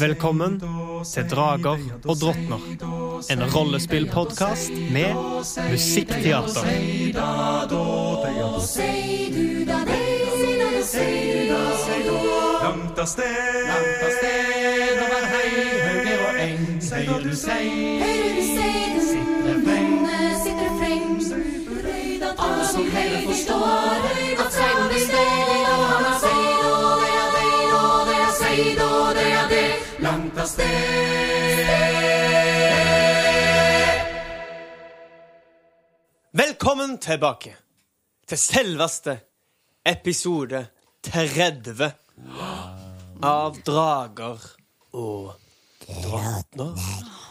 Velkommen til Drager og drottner. En rollespillpodkast med musikkteater. Langt av sted, langt av høyre du sei, Høyre sitter frem. Alle som heller forstår av sted. Velkommen tilbake til selveste episode 30 av Drager og drottner.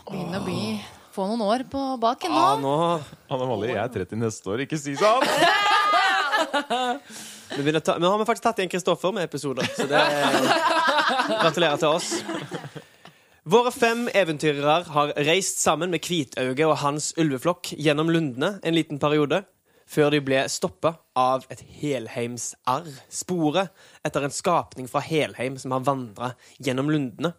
Begynner å bli Få noen år på baken Ja, nå. nå Anne Molly, jeg er 30 neste år, ikke si sånn! Men begynner å ta, Men har vi faktisk tatt igjen Kristoffer med episoder, så det er Gratulerer til oss. Våre fem eventyrere har reist sammen med Hvitauge og hans ulveflokk gjennom lundene en liten periode, før de ble stoppa av et helheimsarr. Sporet etter en skapning fra Helheim som har vandra gjennom lundene.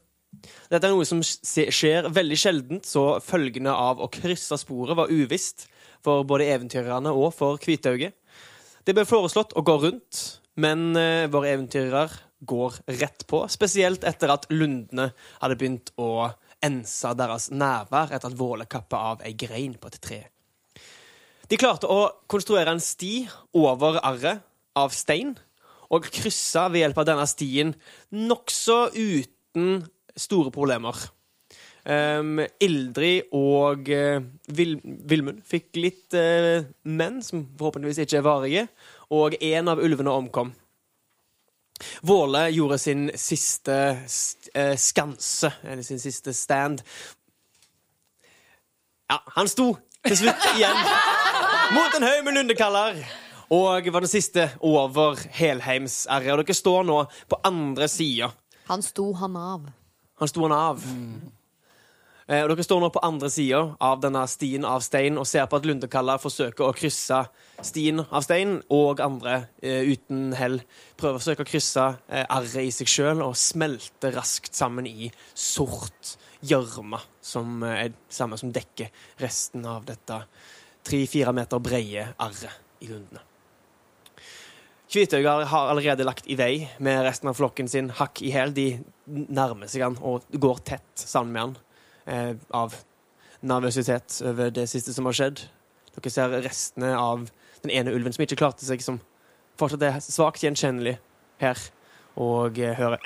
Dette er noe som skjer veldig sjeldent, så følgene av å krysse sporet var uvisst for både eventyrerne og for Hvitauge. Det ble foreslått å gå rundt, men eh, våre eventyrere går rett på. Spesielt etter at lundene hadde begynt å ense deres nærvær etter at Våle kappa av ei grein på et tre. De klarte å konstruere en sti over arret av stein, og kryssa ved hjelp av denne stien nokså uten store problemer. Um, Ildrid og uh, Vil Vilmund fikk litt uh, menn, som forhåpentligvis ikke er varige, og en av ulvene omkom. Våle gjorde sin siste eh, skanse, eller sin siste stand. Ja, han sto til slutt igjen mot en haug med lundekaller. Og var den siste over helheimsarret. Og dere står nå på andre sida. Han sto han av. Han sto han av. Eh, og dere står nå på andre sida av denne stien av stein og ser på at Lundekalla forsøker å krysse stien av stein, og andre eh, uten hell prøver å forsøke å krysse eh, arret i seg sjøl og smelte raskt sammen i sort gjørme, som eh, er det samme som dekker resten av dette tre-fire meter breie arret i lundene. Kvitøyga har allerede lagt i vei med resten av flokken sin hakk i hæl. De nærmer seg han og går tett sammen med han eh, av nervøsitet over det siste som har skjedd. Dere ser restene av den ene ulven som ikke klarte seg, som fortsatt er svakt gjenkjennelig her, og eh, hører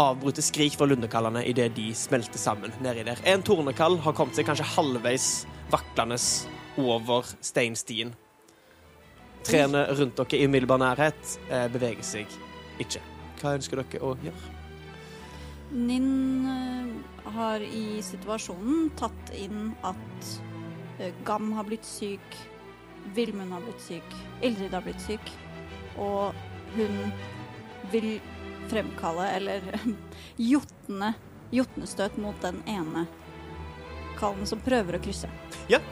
avbrutte skrik fra lundekallene idet de smelter sammen nedi der. En tornekall har kommet seg kanskje halvveis vaklende over steinstien. Trærne rundt dere i umiddelbar nærhet eh, beveger seg ikke. Hva ønsker dere å gjøre? Ninn eh, har i situasjonen tatt inn at eh, Gam har blitt syk, Vilmund har blitt syk, Ildrid har blitt syk, og hun vil fremkalle, eller jotne, jotnestøt mot den ene kallen som prøver å krysse. Ja,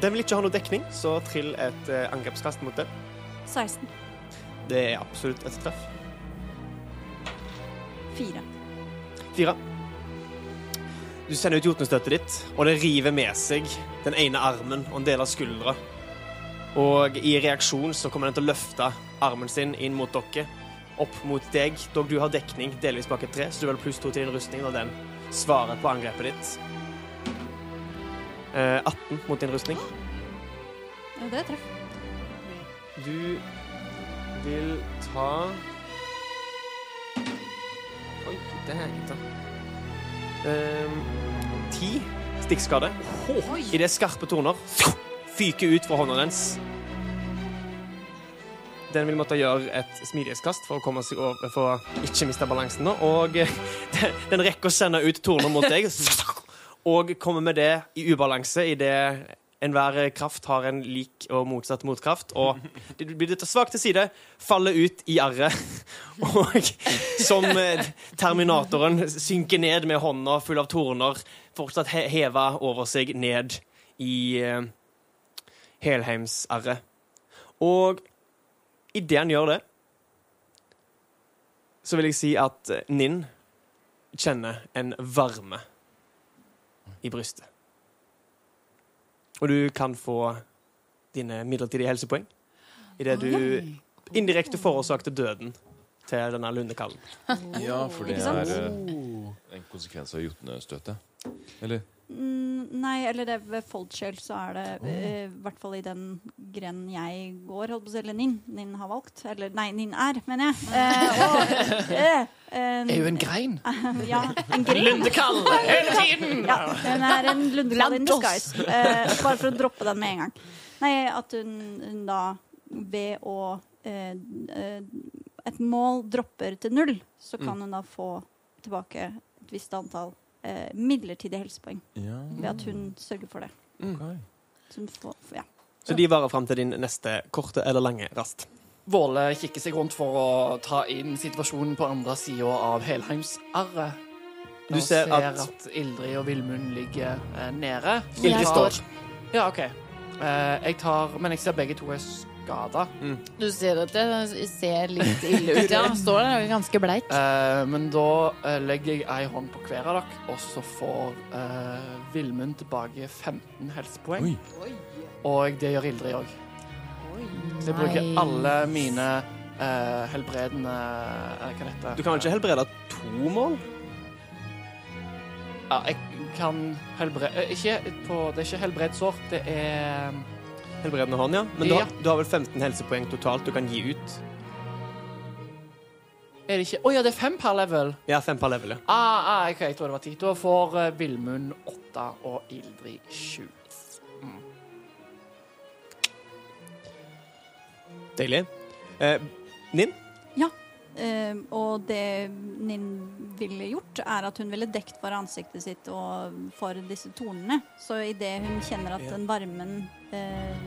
Den vil ikke ha noe dekning, så trill et eh, angrepskast mot den. 16. Det er absolutt et treff. 4. Fire. Du sender ut jotnestøtet ditt, og det river med seg den ene armen og en del av skuldra. Og i reaksjon så kommer den til å løfte armen sin inn mot dere, opp mot deg, dog du har dekning delvis bak et tre, så du vil pluss to til din rustning når den svarer på angrepet ditt. Eh, 18 mot din rustning. Ja, det treffer. Du vil ta Oi, det er ikke um, Ti stikkskade. Idet skarpe torner fyker ut fra hånda dens. Den vil måtte gjøre et smidighetskast for å komme seg over for å ikke miste balansen. nå. Og den, den rekker å sende ut torner mot deg, og kommer med det i ubalanse idet enhver kraft har en lik og motsatt motkraft. Og det blir litt svakt til side, faller ut i arret. Og som eh, Terminatoren synker ned med hånda full av torner, fortsatt he heva over seg ned i eh, Helheimsarret. Og idet han gjør det, så vil jeg si at eh, Ninn kjenner en varme i brystet. Og du kan få dine midlertidige helsepoeng idet du indirekte forårsakte døden til denne lundekallen. Ja, for det er eh, en konsekvens av jotnestøtet. Eller? Mm, nei, eller det ved Foldshell så er det eh, i hvert fall i den grenen jeg går, holdt på å si, eller Ninn, Ninn har valgt. Eller nei, Ninn er, mener jeg. Eh, og, eh, eh, er jo en grein. ja, en grein. Lundekall hele tiden! Ja, hun er en lundekall in disguise. Eh, bare for å droppe den med en gang. Nei, at hun, hun da ved å Et mål dropper til null, så kan hun da få tilbake et visst antall eh, midlertidige helsepoeng. Ja, Ved at hun sørger for det. Okay. Så hun får, ja. Så de varer fram til din neste korte eller lange rast. Våle kikker seg rundt for å ta inn situasjonen på andre sida av Helheimsarret. Du Og ser at- at Ildrid og Villmund ligger eh, nede. Ildrid står. Ja, OK. Eh, jeg tar Men jeg ser begge to er skada. Du ser at det ser litt ille ut. Ja, står der ganske bleik. Eh, men da eh, legger jeg ei hånd på hver av dere, og så får uh, Villmund tilbake 15 helsepoeng. Oi. Og det gjør Ildrid òg. Så jeg bruker alle mine eh, helbredende eh, Hva heter det? Du kan vel ikke helbrede to mål? Ja, jeg kan helbrede Ikke på Det er ikke helbredsår, det er Helbredende hånd, ja. Men du, Ja. har, du har vel 15 helsepoeng totalt du kan gi ut? Er det ikke Å ja, det er fem per level. Ja, fem per level, ja. Ah, ah, OK, jeg tror det var ti. Da får uh, Villmund åtte og Ildrid sju. Deilig. Eh, Ninn? Eh, og det Ninn ville gjort, er at hun ville dekt for ansiktet sitt og for disse tornene. Så idet hun kjenner at den varmen uh,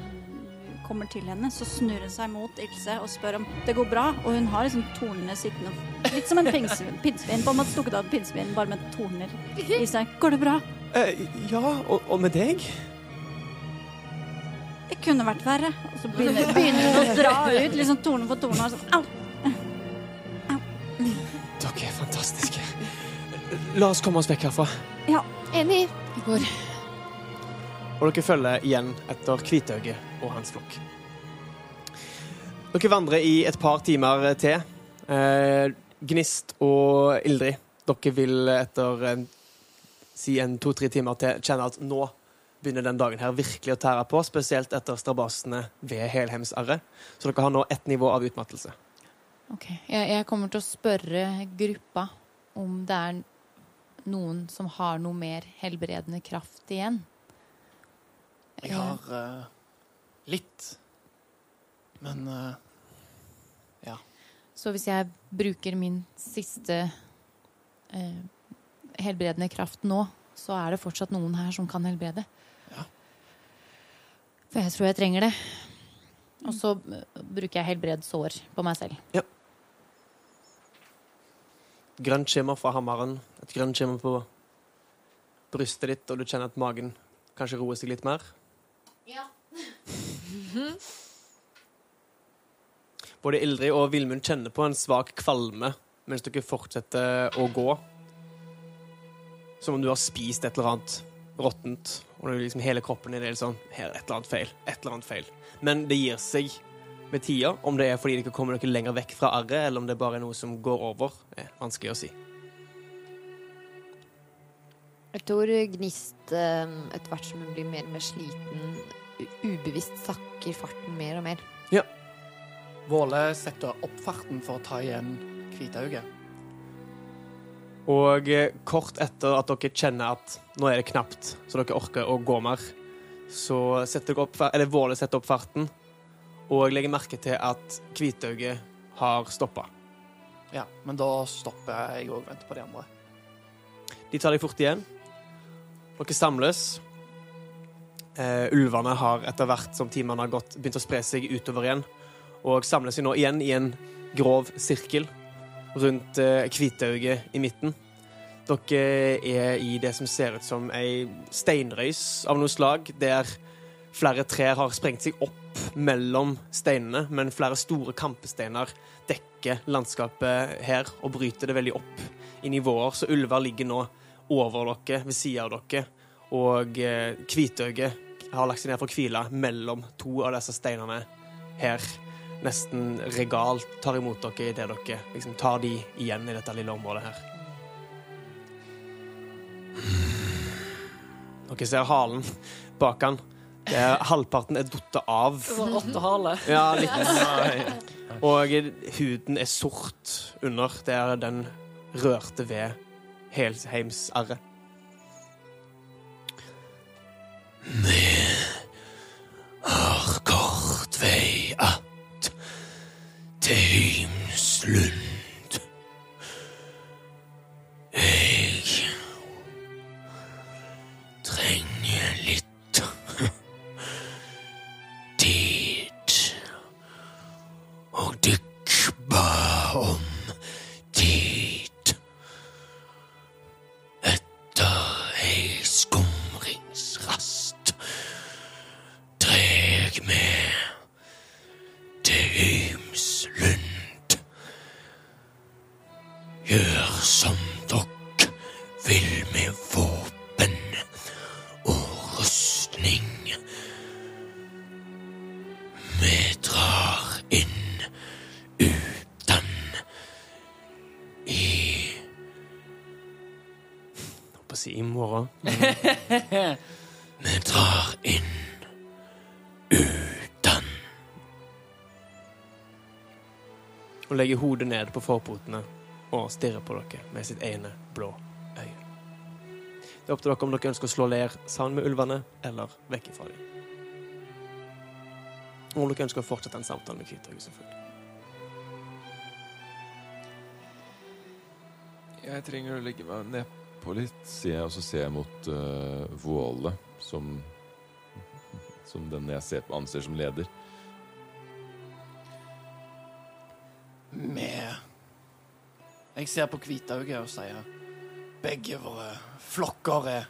kommer til henne, så snur hun seg mot Ilse og spør om det går bra. Og hun har liksom tornene sittende litt som en pinnsvin på en måte stukket av pinnsvin, bare med torner i seg. Går det bra? Uh, ja, og, og med deg? Det kunne vært verre. Og så begynner, begynner hun å dra ut liksom torne for torne. Og sånn, au! La oss komme oss vekk herfra. Ja, Enig. Vi går. Og dere følger igjen etter Kvitauget og hans flokk. Dere vandrer i et par timer til. Eh, Gnist og Ildrid, dere vil etter en, si en to-tre timer til kjenne at nå begynner den dagen her virkelig å tære på, spesielt etter strabasene ved helhemsarret. Så dere har nå ett nivå av utmattelse. Ok, jeg, jeg kommer til å spørre gruppa om det er noen som har noe mer helbredende kraft igjen. Jeg har uh, litt. Men ja. Så hvis jeg bruker min siste uh, helbredende kraft nå, så er det fortsatt noen her som kan helbrede. Ja. For jeg tror jeg trenger det. Og så bruker jeg helbred sår på meg selv. Grønt skimmer fra hammeren, et grønt skimmer på brystet ditt, og du kjenner at magen kanskje roer seg litt mer. Ja. Både Ildrid og Vilmund kjenner på en svak kvalme mens dere fortsetter å gå. Som om du har spist et eller annet råttent, og liksom hele kroppen er sånn Her er et eller annet feil. Et eller annet feil. Men det gir seg med tida. Om det er fordi dere kommer dere lenger vekk fra arret, eller om det bare er noe som går over, er vanskelig å si. Jeg tror Gnist, eh, etter hvert som hun blir mer og mer sliten, ubevisst sakker farten mer og mer. Våle setter opp farten for å ta igjen Kvitauget. Og eh, kort etter at dere kjenner at nå er det knapt, så dere orker å gå mer, så setter dere opp, eller Våle setter opp farten, og legger merke til at Hvitauget har stoppa. Ja, men da stopper jeg og venter på de andre. De tar deg fort igjen. Dere samles. Uh, ulvene har etter hvert som timene har gått, begynt å spre seg utover igjen, og samler seg nå igjen i en grov sirkel rundt eh, Hvitauget i midten. Dere er i det som ser ut som ei steinrøys av noe slag, der flere trær har sprengt seg opp mellom steinene, men flere store kampesteiner dekker landskapet her og bryter det veldig opp i nivåer, så ulver ligger nå over dere, ved sida av dere, og eh, Hvitauget har lagt seg ned for å hvile mellom to av disse steinene her. Nesten regalt tar imot dere idet dere liksom tar de igjen i dette lille området her. Dere ser halen bak han. Er, halvparten er datt av. Rottehale. Ja, litt. Og huden er sort under. Det er den rørte ved helheimsarret. har legger hodet ned på forpotene og stirrer på dere med sitt ene blå øye. Det er opp til dere om dere ønsker å slå leir sammen med ulvene eller vekk fra dem. Og om dere ønsker å fortsette en samtale med Kvithaug, selvfølgelig. Jeg trenger å legge meg nedpå litt, sier jeg, og så ser jeg mot uh, Våle, som, som den jeg ser, anser som leder. Jeg ser på Hvitauget og sier begge våre flokker er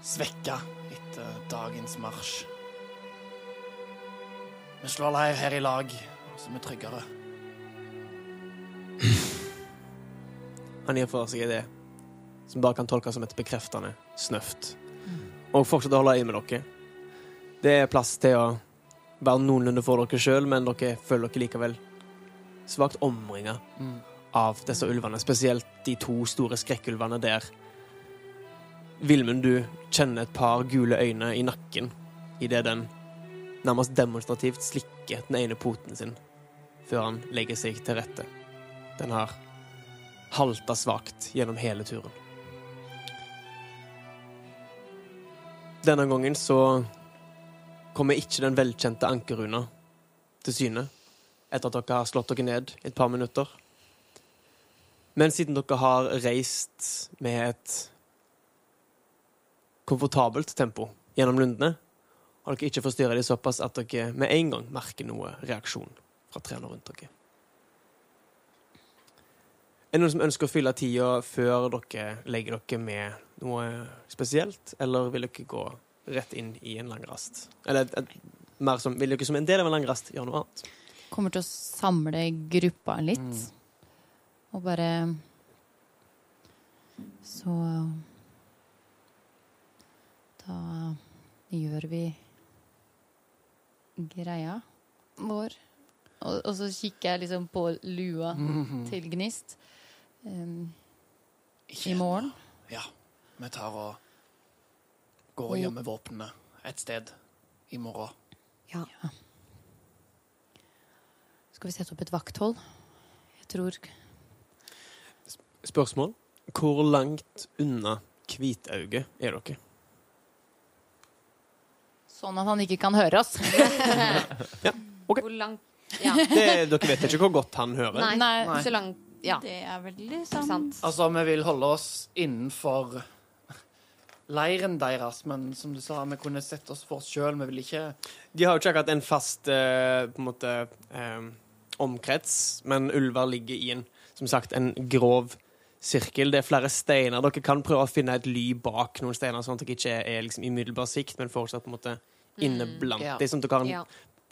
svekka etter dagens marsj. Vi slår leir her i lag, så vi tryggere. Han gir for seg det som bare kan tolkes som et bekreftende snøft. Og fortsetter å holde øye med dere. Det er plass til å være noenlunde for dere sjøl, men dere føler dere likevel svakt omringa av disse ulvene. Spesielt de to store skrekkulvene der Vilmund, du kjenner et par gule øyne i nakken idet den nærmest demonstrativt slikker den ene poten sin før han legger seg til rette. Den har halta svakt gjennom hele turen. Denne gangen så kommer ikke den velkjente ankerruna til syne etter at dere har slått dere ned i et par minutter. Men siden dere har reist med et komfortabelt tempo gjennom lundene, har dere ikke forstyrra dem såpass at dere med en gang merker noe reaksjon fra trærne rundt dere. Er det noen som ønsker å fylle tida før dere legger dere med noe spesielt, eller vil dere gå rett inn i en lang rast? Eller mer som, vil dere som en del av en lang rast gjøre noe annet? Kommer til å samle gruppa litt. Og bare Så Da gjør vi greia vår. Og, og så kikker jeg liksom på lua til Gnist. Um, I morgen. Ja. Vi tar og går og gjemmer våpnene et sted i morgen. Ja. Skal vi sette opp et vakthold? Jeg tror Spørsmål? Hvor langt unna Kvitauget er dere? Sånn at han ikke kan høre oss. ok. Hvor langt Ja. Det, dere vet ikke hvor godt han hører? Nei, Nei. så langt Ja. Det er veldig Sant. sant. Altså, vi vil holde oss innenfor leiren deres, men som du sa, vi kunne sett oss for oss sjøl. Vi vil ikke De har jo ikke akkurat en fast eh, på en måte, eh, omkrets, men ulver ligger i en, som sagt, en grov sirkel. Det er flere steiner. Dere kan prøve å finne et ly bak noen steiner, sånn at dere ikke er liksom, i umiddelbar sikt, men fortsatt på en måte inne blant ja. Sånn at dere har en, Ja.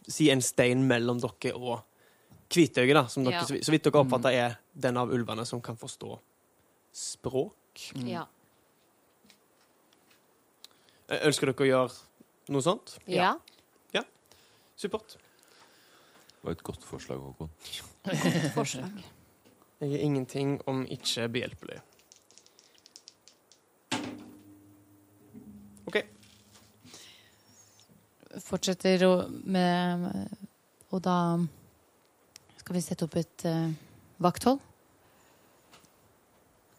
si en stein mellom dere og Kvitøyet, da, som dere, Ja. så, vidt- dere oppfatter er den av ulvene som kan forstå språk. Ja. Eh, Ønsker dere å gjøre noe sånt? ja. ja. Supert. Det var et godt forslag, Håkon. Forslag. Jeg er ingenting om ikke behjelpelig. OK. Fortsetter å, med Og da skal vi sette opp et uh, vakthold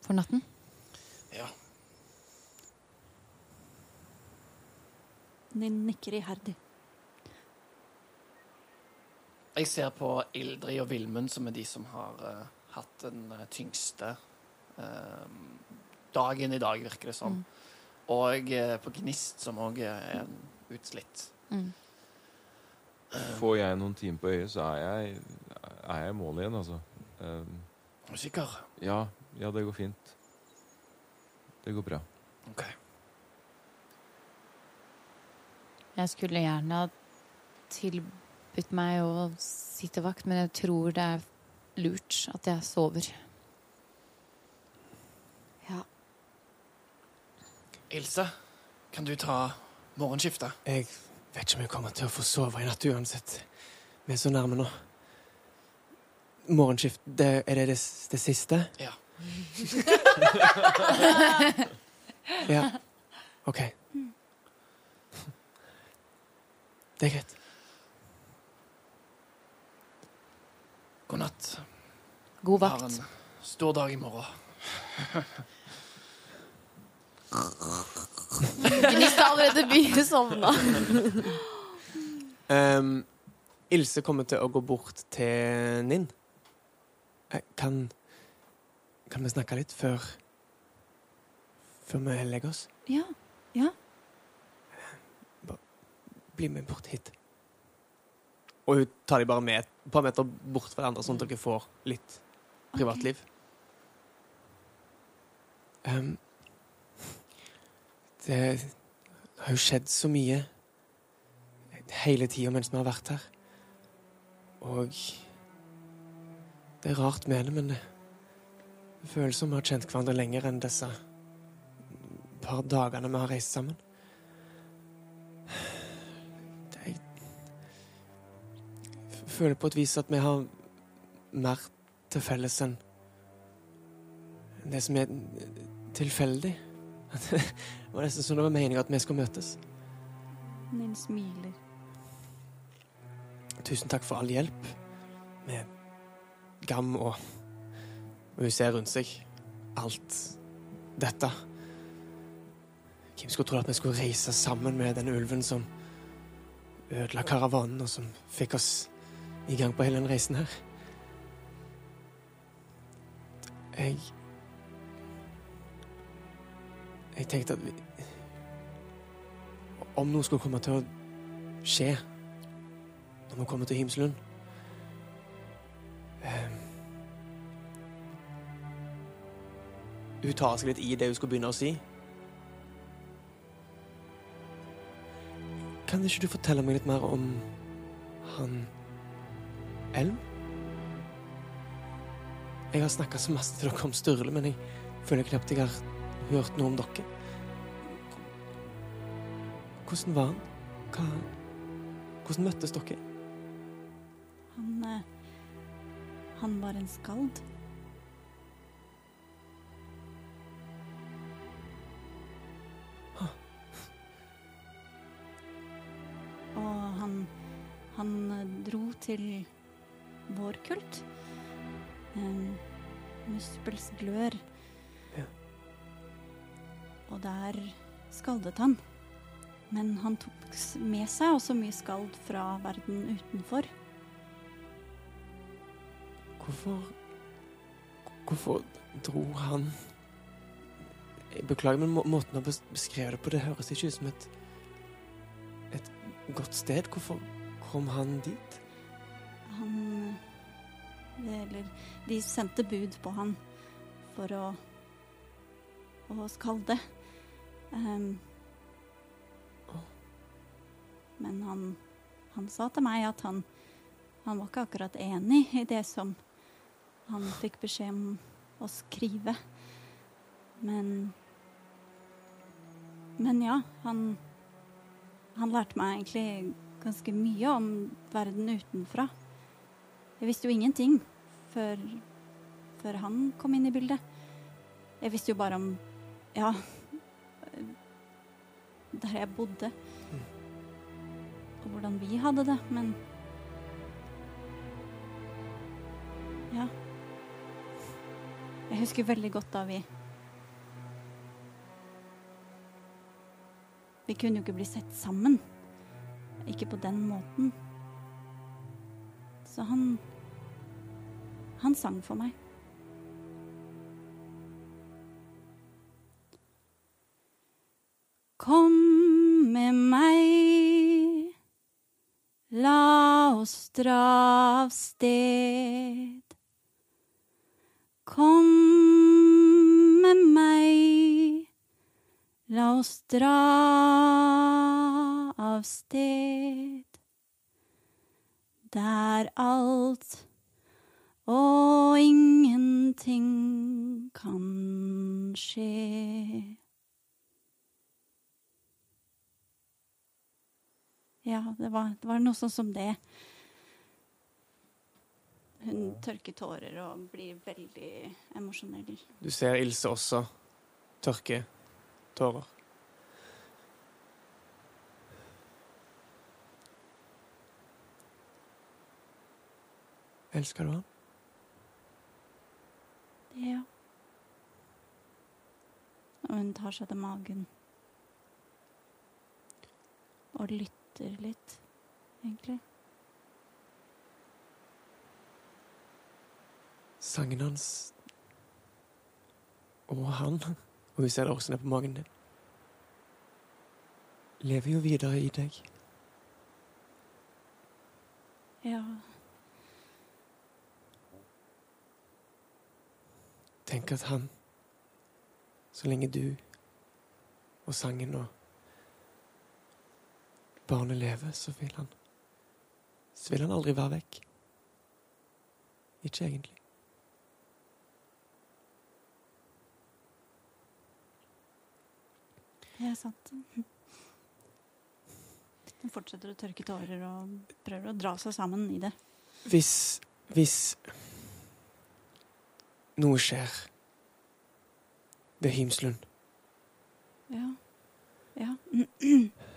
for natten. Ja. Ninn nikker iherdig. Jeg ser på Ildrid og Vilmund, som er de som har eh, hatt den eh, tyngste eh, dagen i dag, virker det som. Og eh, på Gnist, som òg er en utslitt. Mm. Får jeg noen timer på øyet, så er jeg, er jeg i mål igjen, altså. Um, Er sikker? ja, ja, det går fint. Det går bra. OK. Jeg skulle gjerne ha tilbudt meg å sitte vakt, men jeg tror det er lurt at jeg sover. ja. Ilse, kan du ta morgenskiftet? Jeg vet ikke om jeg kommer til å få sove i natt uansett. Vi er så nærme nå. Morgenskift, det, er det, det det siste? Ja. Ja. OK. Det er greit. God natt. God vakt. har en stor dag i morgen. Gnist har allerede begynt å sovne. um, Ilse kommer til å gå bort til Ninn. Eh, Kan Kan vi snakke litt før Før vi legger oss? Ja. Ja. Bli med bort hit. Og hun tar de bare med et par meter bort fra hverandre, sånn at dere får litt privatliv. Um, det har jo skjedd så mye hele tida mens vi har vært her. Og det er rart med det, men det føles som vi har kjent hverandre lenger enn disse par dagene vi har reist sammen. Jeg føler på et vis at vi har mer til felles enn det som er tilfeldig. Det var nesten som det var meninga at vi skulle møtes. Nin smiler. Tusen takk for all hjelp med Gam og Og hun ser rundt seg alt dette. Hvem skulle tro at vi skulle reise sammen med den ulven som ødela karavanen, og som fikk oss i gang på hele den reisen her? Jeg Jeg tenkte at vi Om noe skulle komme til å skje når vi kommer til Himslund um, Hun tar seg litt i det hun skulle begynne å si. Kan ikke du fortelle meg litt mer om han Elm? Jeg har snakka så masse til dere om Sturle, men jeg føler knapt jeg har hørt noe om dere. Hvordan var han? Hva Hvordan møttes dere? Han eh, Han var en skald. Muspels glør. Ja. Og der skaldet han. Men han tok med seg også mye skald fra verden utenfor. Hvorfor Hvorfor dro han Jeg beklager, men må, måten å bes- beskrive det på, det høres ikke ut som et Et godt sted. Hvorfor kom han dit? Han Eller de sendte bud på han for å å skalde. Um, men han, han sa til meg at han han var ikke akkurat enig i det som han fikk beskjed om å skrive. Men Men ja, han Han lærte meg egentlig ganske mye om verden utenfra. Jeg visste jo ingenting før, før han kom inn i bildet. Jeg visste jo bare om Ja, der jeg bodde. Og hvordan vi hadde det, men Ja. Jeg husker veldig godt da vi Vi kunne jo ikke bli sett sammen. Ikke på den måten. Så han Han sang for meg. Kom med meg, la oss dra av sted. Kom med meg, la oss dra av sted. Der alt og ingenting kan skje. Ja, det var, det var noe sånn som det. Hun tørker tårer og blir veldig emosjonell. Du ser Ilse også tørke tårer. Elsker du ham? Ja. Og hun tar seg til magen. Og lytter litt, egentlig. Sangen hans og han, og vi ser det også ned på magen din, lever jo videre i deg. Ja. Tenk at han, så lenge du og sangen og barnet lever, så vil han Så vil han aldri være vekk. Ikke egentlig. Det er sant. Hun fortsetter å tørke tårer og prøver å dra seg sammen i det. Hvis Hvis noe skjer ved Hymslund Ja. Ja.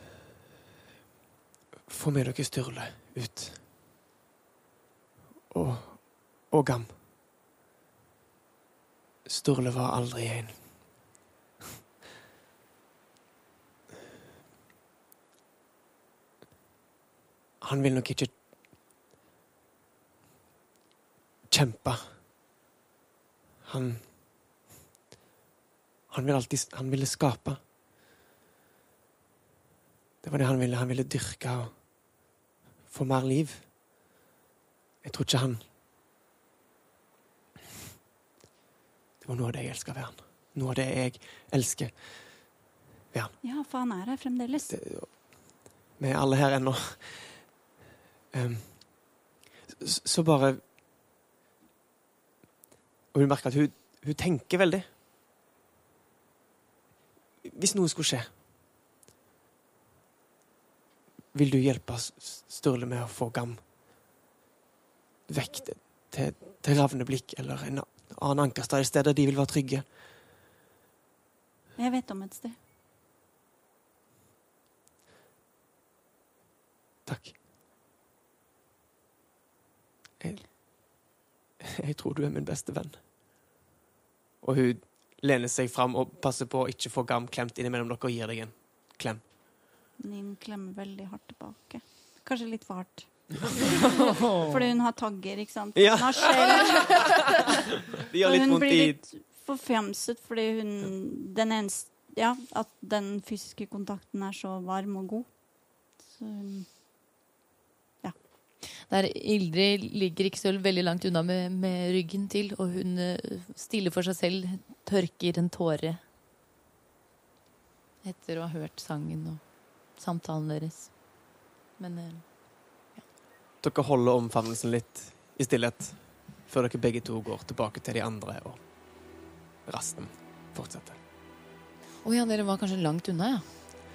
Få med dere Sturle ut. Og, og Gam. Sturle var aldri en. Han vil nok ikke kjempe. Han Han vil alltid Han ville skape. Det var det han ville. Han ville dyrke og få mer liv. Jeg tror ikke han Det var noe av det jeg elsker ved han. Noe av det jeg elsker ved han. ja, for han er her fremdeles. Vi er alle her ennå. Um, så bare Og hun merker at hun, hun tenker veldig. Hvis noe skulle skje, vil du hjelpe Sturle med å få Gam vekk til, til, Ravneblikk eller en annen ankerstad, et sted der de vil være trygge? Jeg vet om et sted. Takk. Jeg, Jeg tror du er min beste venn. Og hun lener seg fram og passer på å ikke få Gam klemt innimellom dere og gir deg en klem. Nin klemmer veldig hardt tilbake. Kanskje litt for hardt. Fordi hun har tagger, ikke sant? Ja. Hun har skjell. Og hun blir litt forfjamset fordi hun Den eneste Ja, at den fysiske kontakten er så varm og god. Så hun Der Ildrid ligger ikke så veldig langt unna med, med ryggen til, og hun stiller stille for seg selv tørker en tåre etter å ha hørt sangen og samtalen deres. Men ja. Dere holder omfavnelsen litt i stillhet før dere begge to går tilbake til de andre, og rasten fortsetter. Å ja, dere var kanskje langt unna, ja.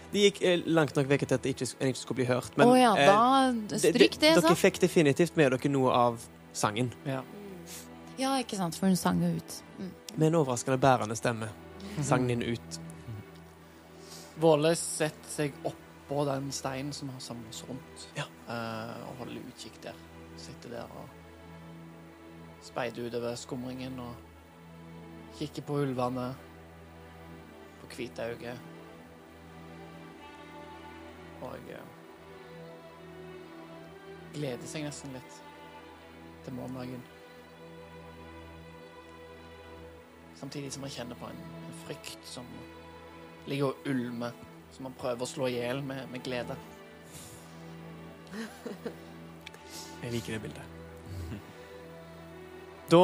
De gikk eh, langt nok vekk til at det ikke, en ikke skulle bli hørt. Å ja, eh, da stryk det, Dere fikk definitivt med dere noe av sangen. Ja. Ja, ikke sant, for hun sang jo ut. Mm. Med en overraskende bærende stemme sang den ut. Våle setter seg oppå den steinen som har samlet oss rundt, Ja. uh, og holder utkikk der. Sitter der og speider utover skumringen og kikker på ulvene, på Hvitauget. Og uh, gleder seg nesten litt til morgendagen. Samtidig som man kjenner på en, en frykt som ligger og ulmer, som han prøver å slå i hjel med, med glede. Jeg liker det bildet. Da,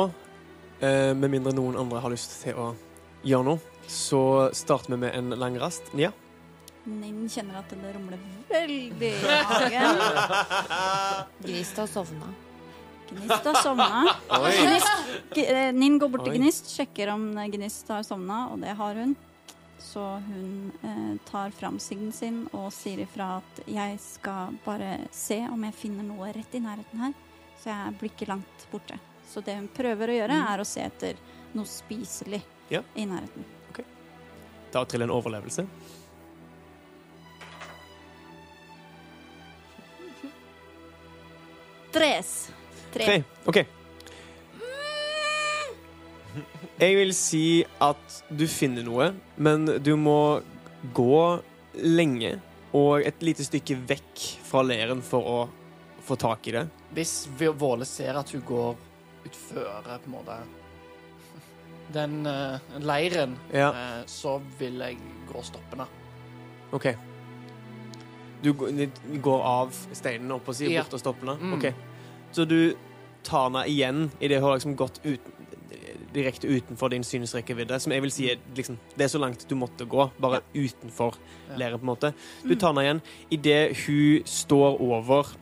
eh, med mindre noen andre har lyst til å gjøre noe, så starter vi med en lang rast. Nia? Nin kjenner at det rumler veldig i magen. Gnist har sovna. Gnist har sovna. Gnist, eh, Nin går bort til Gnist, sjekker om Gnist har sovna, og det har hun. Så hun eh, tar fram sigden sin og sier ifra at jeg skal bare se om jeg finner noe rett i nærheten her. Så jeg blir ikke langt borte. Så det hun prøver å gjøre, er å se etter noe spiselig Ja. i nærheten. Da triller en overlevelse. Tres. Tre. Tre. OK. Jeg vil si at du finner noe, men du må gå lenge og et lite stykke vekk fra leiren for å få tak i det. Hvis Våle ser at hun går utføre på en måte den eh, leiren, Ja. eh, så vil jeg gå stoppende. OK. Du går- du går av steinen opp og sier Ja. bort og stopper den? Mm. OK. Så du tar den igjen i det hun har liksom gått ut, direkte utenfor din synsrekkevidde, som jeg vil si liksom Det er så langt du måtte gå, bare utenfor Ja. leiren, på en måte. Du tar henne igjen idet hun står over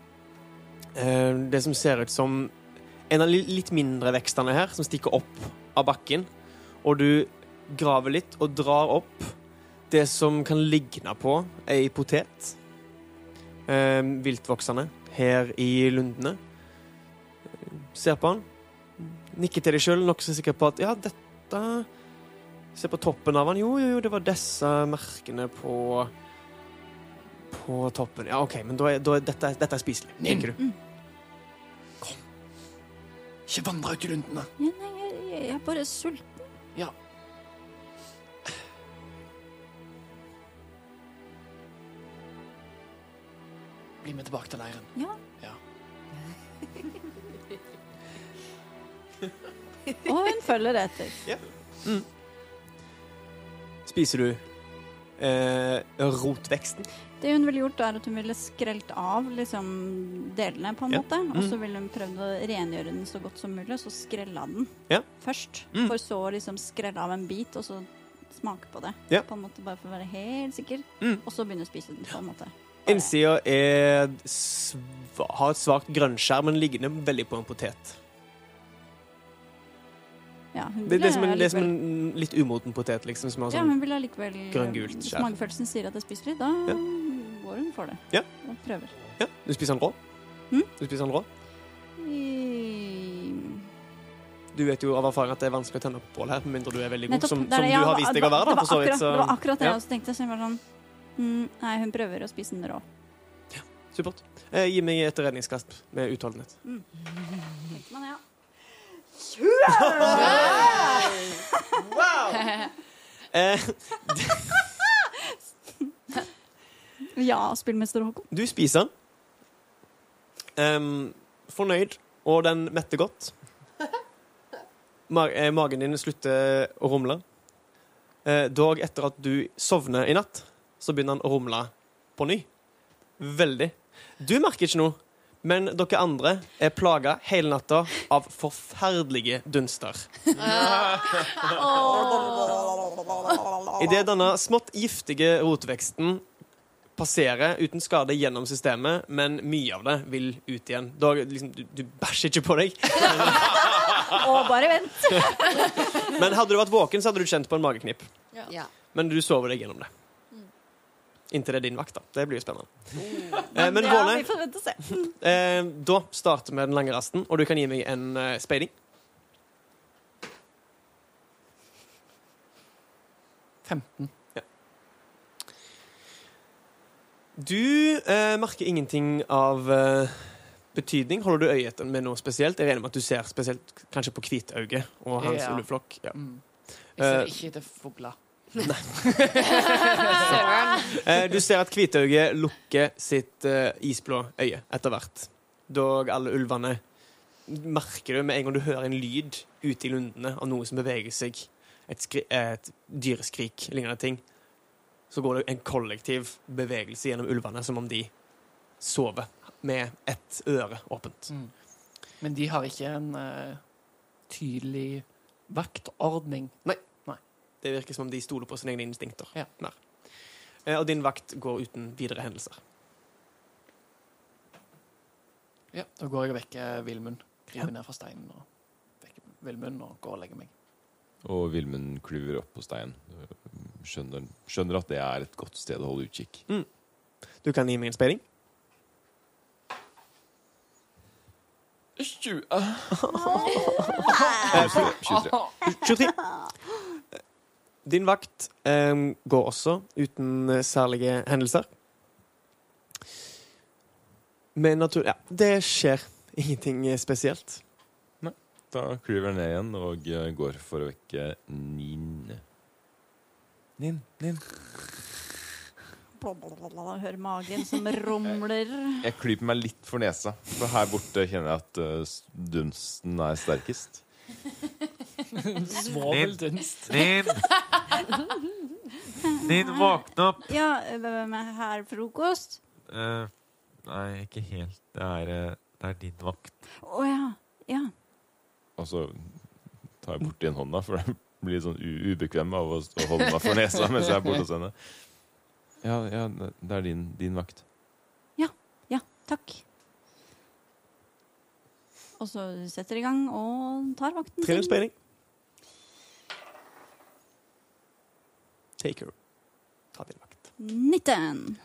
uh, det som ser ut som en av de litt mindre vekstene her, som stikker opp av bakken, og du graver litt og drar opp det som kan ligne på ei potet. Uh, viltvoksende her i lundene. Ser på han. Nikker til deg sjøl, nokså sikker på at ja, dette Se på toppen av han. Jo, jo, jo, det var disse merkene på På toppen. Ja, OK, men da er, da er dette, dette er spiselig, tenker du. Ikke vandre ut i lundene. Ja, nei, jeg, jeg er bare sulten. Ja. Bli med tilbake til leiren. Ja. Ja. Og hun følger etter. Spiser du eh, rotveksten? Det hun ville gjort, er at hun ville skrelt av liksom, delene, på en Ja. måte. Og så Mm. ville hun prøvd å rengjøre den så godt som mulig, og så skrella den Ja. først. Mm. For så å liksom skrelle av en bit, og så smake på det. Ja. På en måte Bare for å være helt sikker. Mm. Og så begynne å spise den, på en måte. Innsida har et svakt grønnskjær, men liggende veldig på en potet. Ja, Det, det, er som en, det er som en litt umoten potet, liksom. Som har ja, sånn hun vil allikevel grønngult Hvis skjær. magefølelsen sier at jeg spiser litt, da Ja. går hun for det. Ja. Og prøver. Ja, du spiser den rå? Mm? Du spiser den rå? Du vet jo av erfaring at det er vanskelig å tenne på bål her, med mindre du er veldig god, Nettopp, som, som det, du har vist deg å være, da, det var akkurat- Så Det var akkurat det ja. jeg også tenkte. Så jeg var sånn mm, Nei, hun prøver å spise den rå. supert. Eh, gi meg et redningskast med utholdenhet. Tenkte man, ja. Wow! Eh, Ja, spillmester Håkon. du spiser den. Em, fornøyd, og den metter godt. Mag eh, magen din slutter å rumle. Eh, dog etter at du sovner i natt, så begynner den å rumle på ny. Veldig. Du merker ikke noe, men dere andre er plaga hele natta av forferdelige dunster. Idet denne smått giftige rotveksten passerer uten skade gjennom systemet, men mye av det vil ut igjen. Da, liksom, du, du bæsjer ikke på deg. Å, bare vent. Men hadde du vært våken, så hadde du kjent på en mageknip. Ja. Men du sover deg gjennom det. Inntil det er din vakt, da. Det blir jo spennende. Eh, men ja, Våle, vi får vente og se. eh, da starter vi den lange rasten, og du kan gi meg en eh, speiding. 15. Ja. Du eh, merker ingenting av eh, betydning. Holder du øye etter med noe spesielt? Jeg regner med at du ser spesielt kanskje på Hvitauge og hans Ja. ulveflokk. Ja. Mm. Jeg ser Eh, ikke etter fugler. Eh, du ser at Hvitauge lukker sitt eh, isblå øye etter hvert. Dog alle ulvene merker du med en gang du hører en lyd ute i lundene av noe som beveger seg. Et, skri et dyreskrik, lignende ting. Så går det en kollektiv bevegelse gjennom ulvene, som om de sover med ett øre åpent. Mm. Men de har ikke en uh, tydelig vaktordning. Nei. Det virker som om de stoler på sine egne instinkter. Ja. Mer. Eh, og din vakt går uten videre hendelser. Ja, da går jeg og vekker Vilmund. Kryper ned fra steinen og vekker Vilmund og går og legger meg. Og Vilmund klyver opp på steinen. Skjønner, skjønner at det er et godt sted å holde utkikk. Du kan gi meg en speiding. 20. Eh, 23. 23. Din vakt eh, går også uten eh, særlige hendelser. Men natur... Ja, det skjer ingenting spesielt. spesielt. Da klyver jeg ned igjen og eh, går for å vekke Nin. Nin, Nin. Blablabla, Hører magen som rumler. Jeg klyper meg litt for nesa, for her borte kjenner jeg at uh, dunsten er sterkest. Svoveldunst. Nin! Nin, våkne opp! Ja, hvem er her frokost? Uh, nei, ikke helt. Det er, eh, det er din vakt. Å ja. Ja. Og så tar jeg borti en hånda, for jeg blir litt sånn u ubekvem av å holde meg for nesa mens jeg er borte hos henne. Ja, ja, det er din, din vakt. Ja, Ja. takk. Og så setter i gang og tar vakten sin. en Take her. Ta din vakt. 19.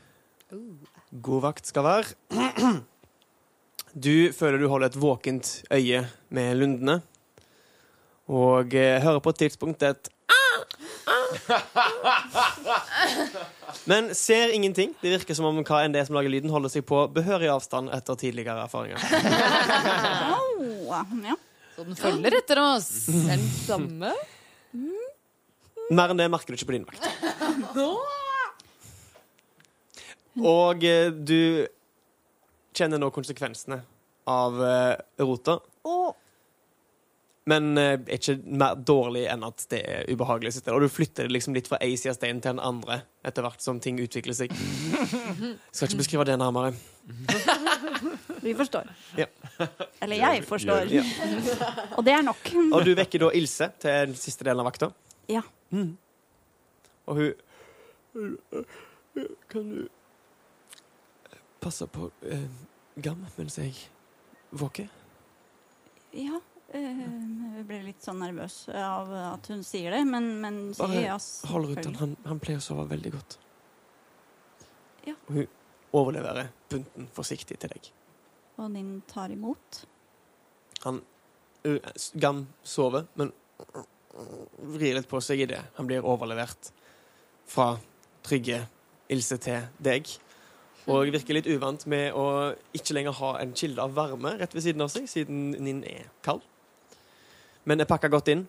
God vakt skal være. Du føler du holder et våkent øye med lundene, og eh, hører på et tidspunkt et Men ser ingenting. Det virker som om hva enn det er som lager lyden, holder seg på behørig avstand etter tidligere erfaringer. Au, ja. Så den følger etter oss. Den samme. Mer enn det merker du ikke på din vakt. Og eh, du kjenner nå konsekvensene av eh, rota. Men eh, er ikke mer dårlig enn at det er ubehagelig. å sitte der. Og du flytter det liksom litt fra ei side av steinen til den andre etter hvert som ting utvikler seg. Skal ikke beskrive det nærmere. Vi forstår. Ja. Eller jeg forstår. Og det er nok. Og du vekker da Ilse til den siste delen av vakta. Ja. Mm. Og hun Kan du passe på eh, Gam mens jeg våker? Ja. eh, Jeg ble litt sånn nervøs av at hun sier det, men, men Bare ja. hold rundt han. han. Han pleier å sove veldig godt. Ja. Og hun overleverer bunten forsiktig til deg. Og din tar imot. Han uh, Gam sover, men vrir litt på seg i det. Han blir overlevert fra trygge Ilse til deg. Og virker litt uvant med å ikke lenger ha en kilde av varme rett ved siden av seg, siden Ninn er kald. Men er pakka godt inn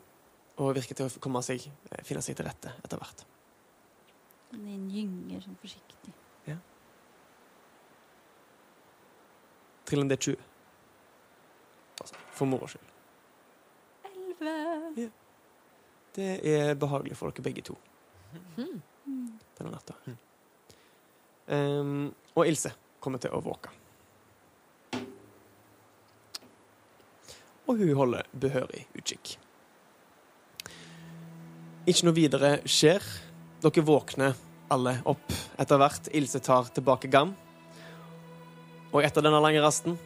og virker til å komme seg, eh, finne seg til rette etter hvert. Ninn gynger sånn forsiktig. Trill en D20. Altså, for moro skyld. Elleve. Det er behagelig for dere begge to Mm. denne natta. Um, og Ilse kommer til å våke. Og hun holder behørig utkikk. Ikke noe videre skjer. Dere våkner alle opp etter hvert. Ilse tar tilbake Gam. Og etter denne lange rasten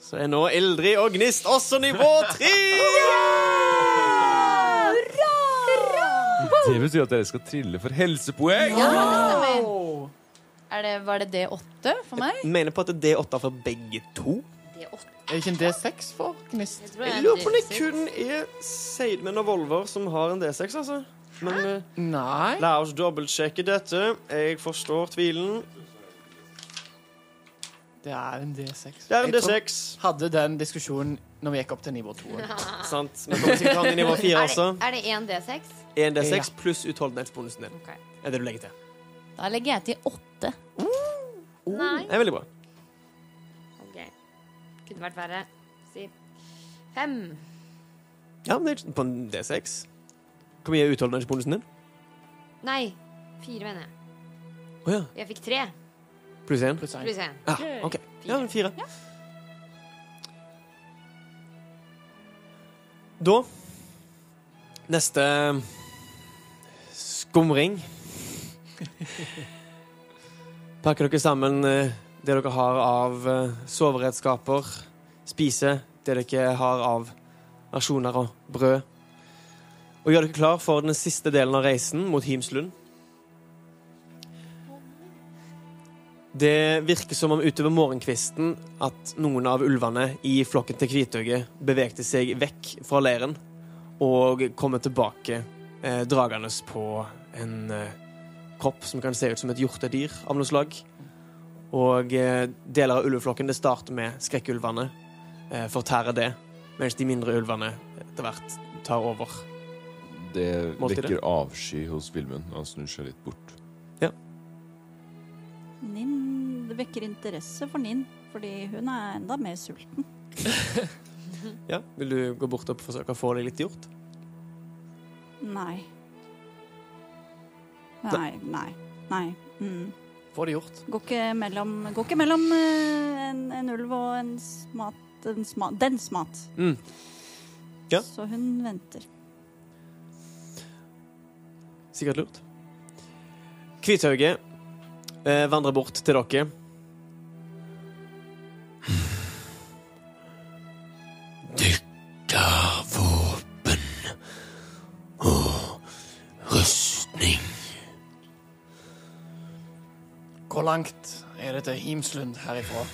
så er nå Ildrid og Gnist også nivå tre! Det betyr at dere skal trille for helsepoeng! Ja, det stemmer. Er det, var det D8 for meg? Jeg mener på at det er D8 for begge to. Er det ikke en D6 for Gnist? Jeg lurer på om det kun er Seidmen og Volver som har en D6, altså. Men eh, Nei. la oss dobbeltsjekke dette. Jeg forstår tvilen. Det er en D6. Det er en Jeg tror- D6. Hadde den diskusjonen når vi gikk opp til nivå 2. Sant. Vi kommer sikkert til å ha den i nivå 4 Er også. det, er det 1 D6? En D6 pluss utholdenhetsbonusen din. Ok. Er det du legger til. Da legger jeg til åtte. Nei. Det er veldig bra. Ok. Kunne vært verre. Si fem. Ja, men det er ikke- på en D6. Hvor mye er utholdenhetsbonusen din? Nei, fire, mener jeg. Å ja. Jeg fikk tre Pluss én? Pluss 1. pluss én. Ja, OK. Ja, men fire. Da Neste skumring. Pakker dere sammen eh, det dere har av eh, soveredskaper, spise det dere har av nasjoner og brød. Og gjør dere klar for den siste delen av reisen mot Himslund. Det virker som om utover morgenkvisten at noen av ulvene i flokken til Kvitøye bevegte seg vekk fra leiren og kommer tilbake eh, dragende på en eh, kropp som kan se ut som et hjortedyr av noe slag. Og eh, deler av ulveflokken det starter med skrekkulvene, eh, fortærer det, mens de mindre ulvene etter hvert tar over. Det vekker avsky hos Vilmund. Han snur seg litt bort. Nin Det vekker interesse for Nin, fordi hun er enda mer sulten. Ja, Vil du gå bort og forsøke å få deg litt gjort? Nei. Nei, nei, nei. Mm. Få det gjort. Går ikke mellom, går ikke mellom eh, en, en ulv og en smat, en sma, dens mat. Mm. Ja. Så hun venter. Sikkert lurt. Kvithauget eh, vandrer bort til dere. Dykka våpen og rustning. Hvor langt er det til Himslund herifra?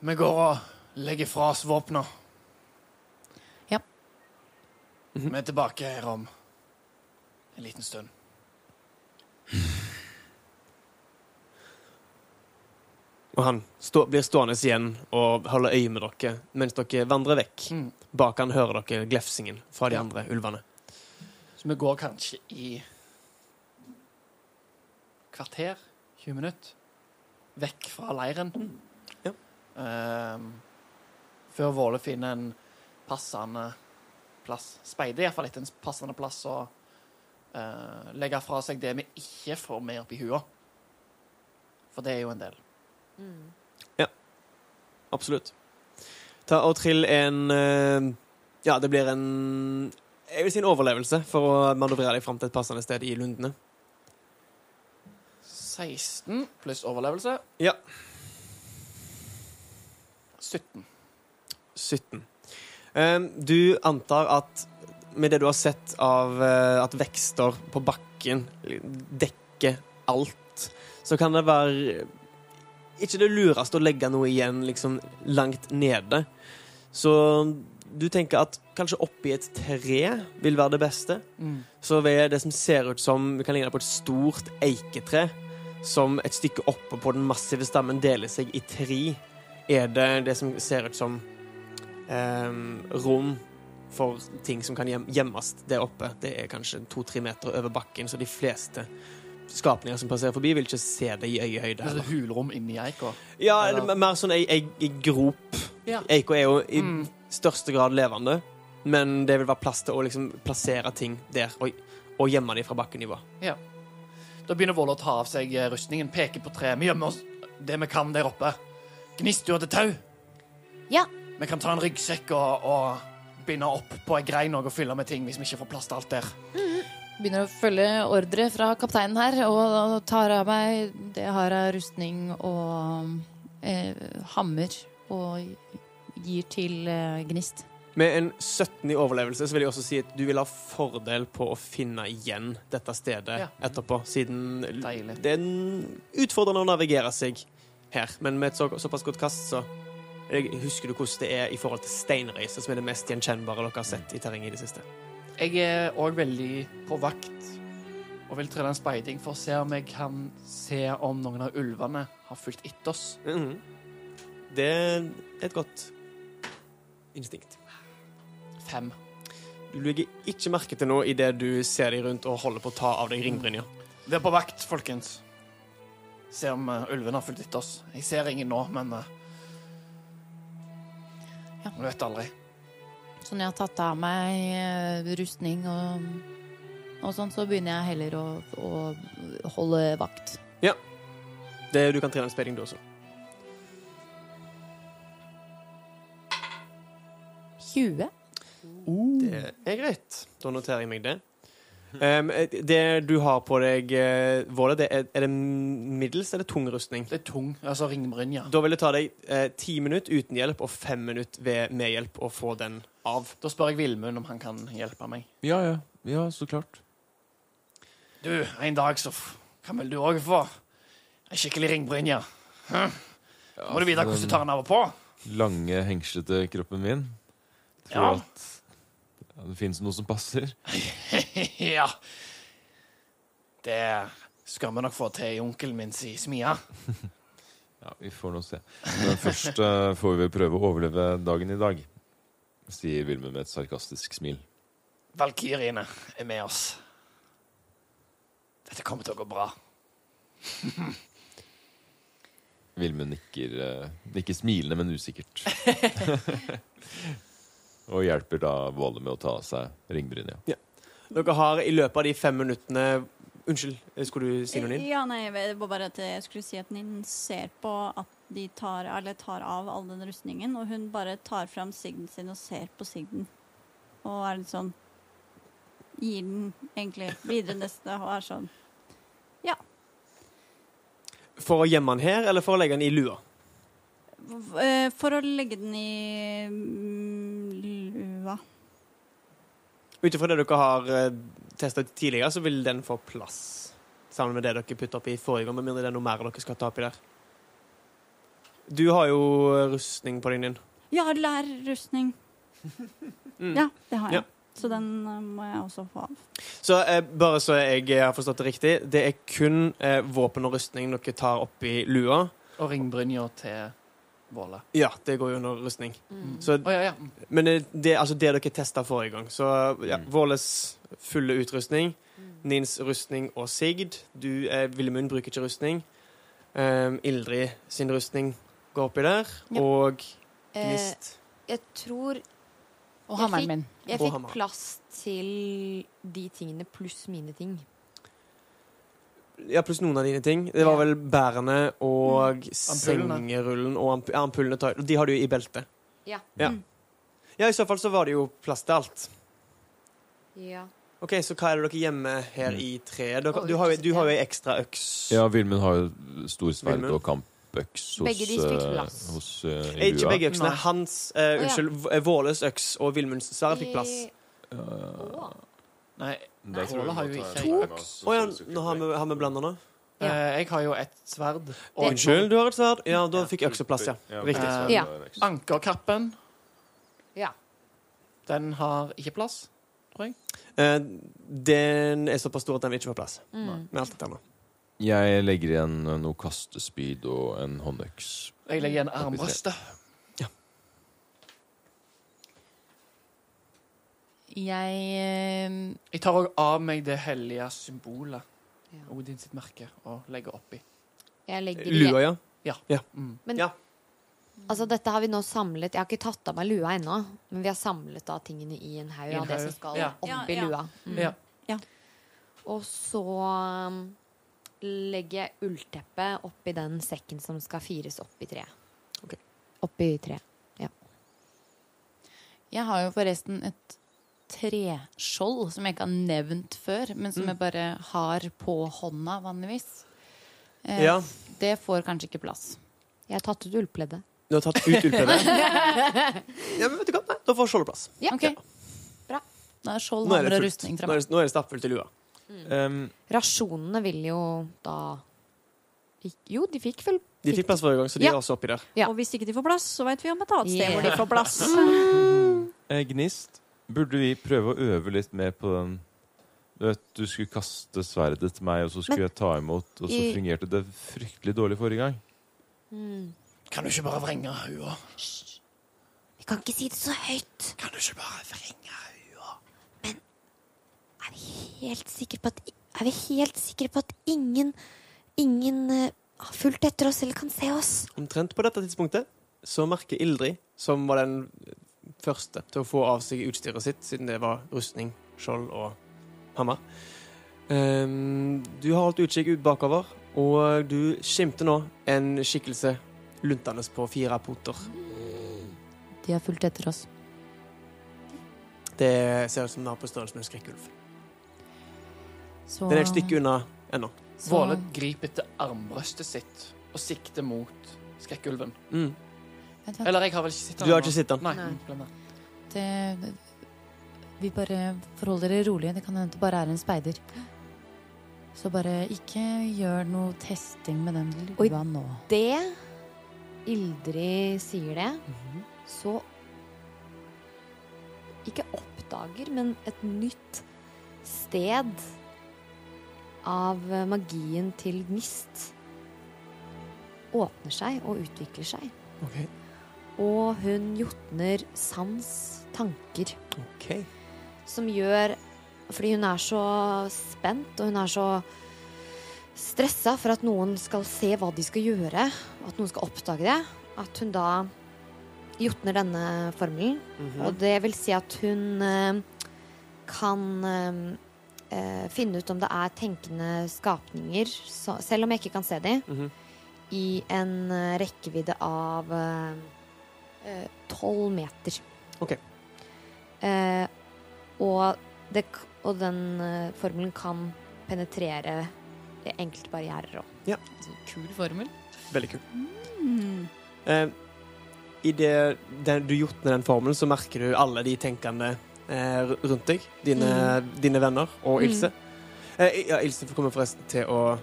Vi går og legger fra oss våpna. Ja. Vi er tilbake her om en liten stund. Og han stå, blir stående igjen og holder øye med dere mens dere vandrer vekk. Mm. Bak han hører dere glefsingen fra de andre ulvene. Så vi går kanskje i kvarter, 20 minutter, vekk fra leiren. Ehm, før Våle finner en passende plass. Speider iallfall etter en passende plass å eh, legge fra seg det vi ikke får med opp i huet. For det er jo en del. Ja Absolutt. Ta og trill en eh, Ja, det blir en Jeg vil si en overlevelse for å manøvrere deg fram til et passende sted i lundene. 16 pluss overlevelse. Ja. 17. 17. Eh, du antar at med det du har sett av eh, at vekster på bakken dekker alt, så kan det være ikke det lureste å legge noe igjen liksom langt nede. Så du tenker at kanskje oppi et tre vil være det beste. Mm. Så ved det som ser ut som Vi kan ligne på et stort eiketre, som et stykke oppe på den massive stammen deler seg i tre, er det det som ser ut som em, rom for ting som kan gjemmes der oppe. Det er kanskje to-tre meter over bakken, så de fleste skapninger som passerer forbi, vil ikke se det i øyehøyde. Det er hulrom inni eika. Ja, Eller- mer sånn ei, ei, ei grop. Ja. Eika er jo i Mm. største grad levende, men det vil være plass til å liksom plassere ting der og, og gjemme dem fra bakkenivå. Da begynner Våle å ta av seg eh, rustningen, peker på treet. Vi gjemmer oss det vi kan der oppe. Gnist, du hadde tau. Ja. Vi kan ta en ryggsekk og, og binde opp på ei grein og fylle med ting hvis vi ikke får plass til alt der. Begynner å følge ordre fra kapteinen her, og, og tar av meg det jeg har av rustning og eh, hammer, og gir til eh, Gnist. Med en 17 i overlevelse så vil jeg også si at du vil ha fordel på å finne igjen dette stedet Ja. etterpå, siden Deilig. det er utfordrende å navigere seg her. Men med et så, såpass godt kast, så Husker du hvordan det er i forhold til steinrøyser, som er det mest gjenkjennbare dere har sett i terrenget i det siste? Jeg er òg veldig på vakt og vil trille en speiding for å se om jeg kan se om noen av ulvene har fulgt etter oss. Mhm. Det er et godt instinkt. Fem. Du legger ikke merke til noe idet du ser deg rundt og holder på å ta av deg ringbrynja. Vær på vakt, folkens. Se om uh, ulvene har fulgt etter oss. Jeg ser ingen nå, men uh, Ja. Man vet aldri. Så når jeg har tatt av meg eh, rustning og, og sånn, så begynner jeg heller å, å holde vakt. Ja. Det, du kan trene en speiding, du også. 20. Det er greit. Da noterer jeg meg det. Um, det du har på deg, eh, Våle, det er, er det middels eller tung rustning? Det er tung, altså ringbrynja. Da vil det ta deg eh, ti minutter uten hjelp og fem minutter ved, med hjelp å få den av. Da spør jeg Vilmund om han kan hjelpe meg. Ja, ja. Ja, så klart. Du, en dag så Hva kan vel du òg få ei skikkelig ringbrynje. Hæ? Må du vite hvordan du tar den av og på. Lange, hengslete kroppen min. Tror Ja. at ja, det fins noe som passer. ja. Det skal vi nok få til i onkelen min si smia. Ja, Vi får nå se. Men først uh, får vi prøve å overleve dagen i dag, sier Vilmund med et sarkastisk smil. Valkyriene er med oss. Dette kommer til å gå bra. Vilmund nikker, eh, nikker smilende, men usikkert. Og hjelper da Våle med å ta av seg ringbrynja. Dere har i løpet av de fem minuttene Unnskyld, skulle du si noe, Ninn? Ja, nei, det var bare at jeg skulle si at Ninn ser på at de tar, eller tar av all den rustningen, og hun bare tar fram sigden sin og ser på sigden. Og er litt sånn Gir den egentlig videre neste og er sånn Ja. For å gjemme den her, eller for å legge den i lua? eh, For å legge den i mm, lua. Ut ifra det dere har uh, testa tidligere, så vil den få plass. Sammen med det dere putta oppi forrige gang, med mindre det er noe mer dere skal ta oppi der. Du har jo rustning på deg, din. Ja, lærrustning. Mm. Ja, det har jeg. Ja. Så den eh, må jeg også få av. Så eh, bare så jeg har forstått det riktig, det er kun eh, våpen og rustning dere tar oppi lua. Og ringbrynja til Våle. Ja, det går jo under rustning. Mm. Så, oh, ja, ja. men det, det er altså det dere testa forrige gang. Så ja, Mm. Våles fulle utrustning, Nins rustning og sigd. Du, eh, Villemund, bruker ikke rustning. Um, Ildrid sin rustning går oppi der. Ja. Og Eh, jeg tror Og hammeren min. jeg fikk plass til de tingene pluss mine ting. Ja, pluss noen av dine ting. Det var vel bærene og mm. sengerullen og amp ja, ampullene. tar- De har du i beltet. Ja. Ja. Mm. ja, i så fall så var det jo plass til alt. Ja. OK, så hva er det dere gjemmer her Mm. i treet? Du, du har du har jo ei ekstra øks. Ja, Vilmund har jo stor sverd og kampøks hos, Begge de fikk eh, plass. hos uh, Ikke begge øksene. Hans uh. Unnskyld, Våles øks og Vilmunds sverd fikk plass. I- Ja. Nei, Våle har jo ikke en to. Å ja, får nå har vi, har vi blanda nå? Ja. Eh, jeg har jo et sverd. og- Unnskyld, du har et sverd? Ja, da fikk øksa plass, ja. Ja, Riktig. Ja. Ankerkappen, Ja. den har ikke plass, tror jeg. Eh, Den er såpass stor at den vil ikke få plass. Mm. Med alt dette nå. Jeg legger igjen noe kastespyd og en håndøks. Jeg legger igjen armbrøstet. Jeg eh, Jeg tar òg av meg det hellige symbolet, Ja. Odin sitt merke, og legger oppi. Jeg legger Lua, ja. Ja. Ja. Mm. Men Ja. altså, dette har vi nå samlet Jeg har ikke tatt av meg lua ennå, men vi har samlet da tingene i en haug av det som skal ja. oppi Ja, ja. lua. Mm. Ja. Og så um, legger jeg ullteppet oppi den sekken som skal fires opp i treet. Okay. Oppi treet. Jeg har jo forresten et treskjold som jeg ikke har nevnt før, men som Mm. jeg bare har på hånda vanligvis. Eh, Ja. Det får kanskje ikke plass. Jeg har tatt ut ullpleddet. Du har tatt ut ullpleddet? ja, men vet du hva? Nei, da får skjoldet plass. Ja. Ok. Bra. Da er skjold, er hammer og rustning fra Nå er meg. det, nå er det stappfullt i lua. Um, Rasjonene vil jo da Jo, de fikk vel De fikk plass forrige gang, så de Ja. er også oppi der. Ja. Og hvis ikke de får plass, så vet vi om et annet sted Yeah. hvor de får plass. eh, Gnist, burde vi prøve å øve litt mer på den Du vet, du skulle kaste sverdet til meg, og så skulle Men- jeg ta imot, og så I- fungerte det fryktelig dårlig forrige gang. mm. Kan du ikke bare vrenge hua? Vi kan ikke si det så høyt. Kan du ikke bare vrenge hua? Er vi helt sikre på at Er vi helt sikre på at ingen Ingen eh, har fulgt etter oss eller kan se oss? Omtrent på dette tidspunktet så merker Ildrid, som var den første til å få av seg utstyret sitt, siden det var rustning, skjold og hammer Um, Du har holdt utkikk ut bakover, og du skimter nå en skikkelse luntende på fire poter. De har fulgt etter oss. Det ser ut som den har på størrelse med en skrekkulv. Så, Den er et stykke unna ennå. så Våle griper etter armbrøstet sitt og sikter mot skrekkulven. Mm. Eller jeg har vel ikke sett den Du har ikke sett den? Nei. Nei. mm, glem det. Vi bare forholder dere rolig. Det kan hende det bare er en speider. Så bare ikke gjør noe testing med den lua nå. Og Det Ildrid sier det, så Ikke oppdager, men et nytt sted av magien til Gnist åpner seg og utvikler seg. OK. Og hun jotner sans, tanker, ok. som gjør Fordi hun er så spent, og hun er så stressa for at noen skal se hva de skal gjøre, at noen skal oppdage det, at hun da jotner denne formelen. Mhm. Og det vil si at hun eh, kan eh, eh, finne ut om det er tenkende skapninger, så, selv om jeg ikke kan se dem, Mhm. i en eh, rekkevidde av tolv meter. Ok. Eh, og, det, og den eh, formelen kan penetrere enkelte barrierer òg. Ja. kul formel. Veldig kul. Mm. Eh, I det det du med den formelen, så merker du alle de tenkende eh, rundt deg. Dine, dine venner og Mm. Ilse. Eh, ja, Ilse kommer forresten til å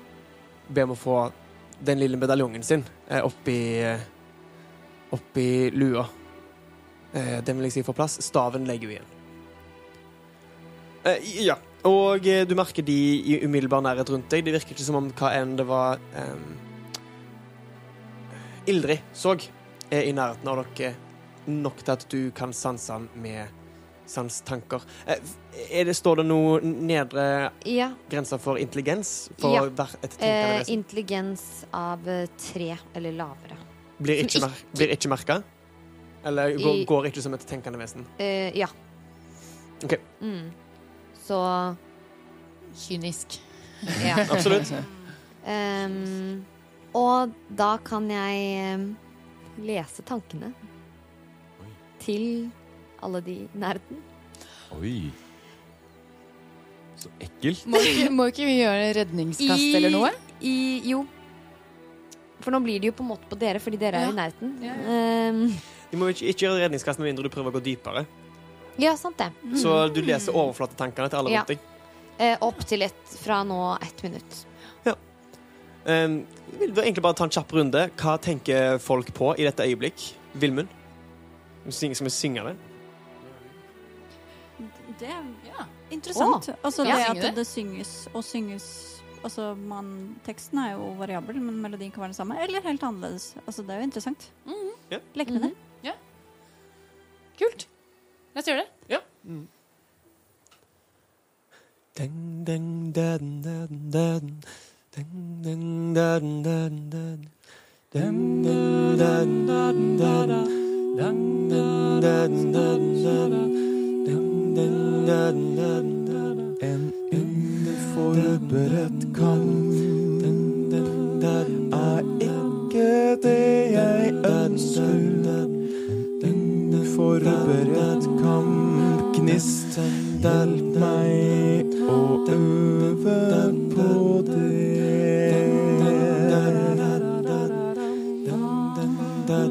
be om å få den lille medaljongen sin eh, oppi eh, Oppi lua. Eh, den vil jeg si får plass. Staven legger hun igjen. Eh, ja. Og eh, du merker de i umiddelbar nærhet rundt deg. Det virker ikke som om hva enn det var eh, Ildrid så, er i nærheten av dere nok til at du kan sanse han med sanstanker. Eh, Er det, står det noe nedre Ja. grenser for intelligens? For Ja. Eh, intelligens av eh, tre eller lavere. Blir ikke, mer, blir ikke merka? Eller går, I- går ikke som et tenkende vesen? Uh, ja. Ok. Mm. Så Kynisk. ja. Absolutt. Um, og da kan jeg um, lese tankene til alle de i nærheten. Oi. Så ekkelt. Må ikke, må ikke vi gjøre redningskast eller noe? I, jo. For nå blir det jo på en måte på dere, fordi dere er i nærheten. Ja, Em, Du må ikke, ikke gjøre redningskast med mindre du prøver å gå dypere. ja, sant det. Så du leser overflatetankene til alle Ja. rundt deg. Eh, opp til ett fra nå ett minutt. Um, jeg vil egentlig bare ta en kjapp runde. Hva tenker folk på i dette øyeblikk? Vilmund? Skal vi synge det? Det er interessant. Oh, altså det at det? det synges og synges Altså man, Teksten er jo variabel, men melodien kan være den samme. Eller helt annerledes. Altså Det er jo interessant. Ja. Lek med det. Kult. La oss gjøre det. Ja. En uforberedt kamp er ikke det jeg ønsker. Forberedt kamp, gnist, hjelp meg å øve på det.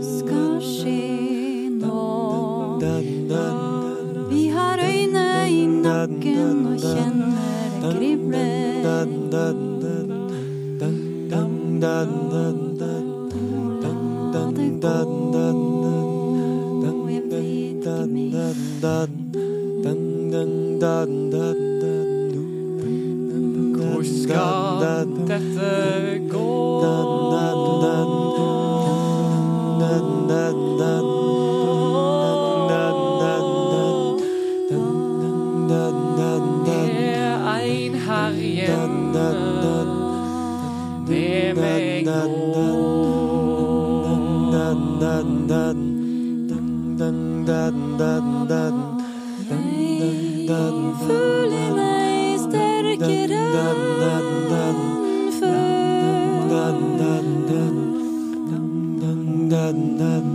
Skal skje nå. Vi har øyne i nakken og kjenner det krible. Hvor skal dette gå? dum dum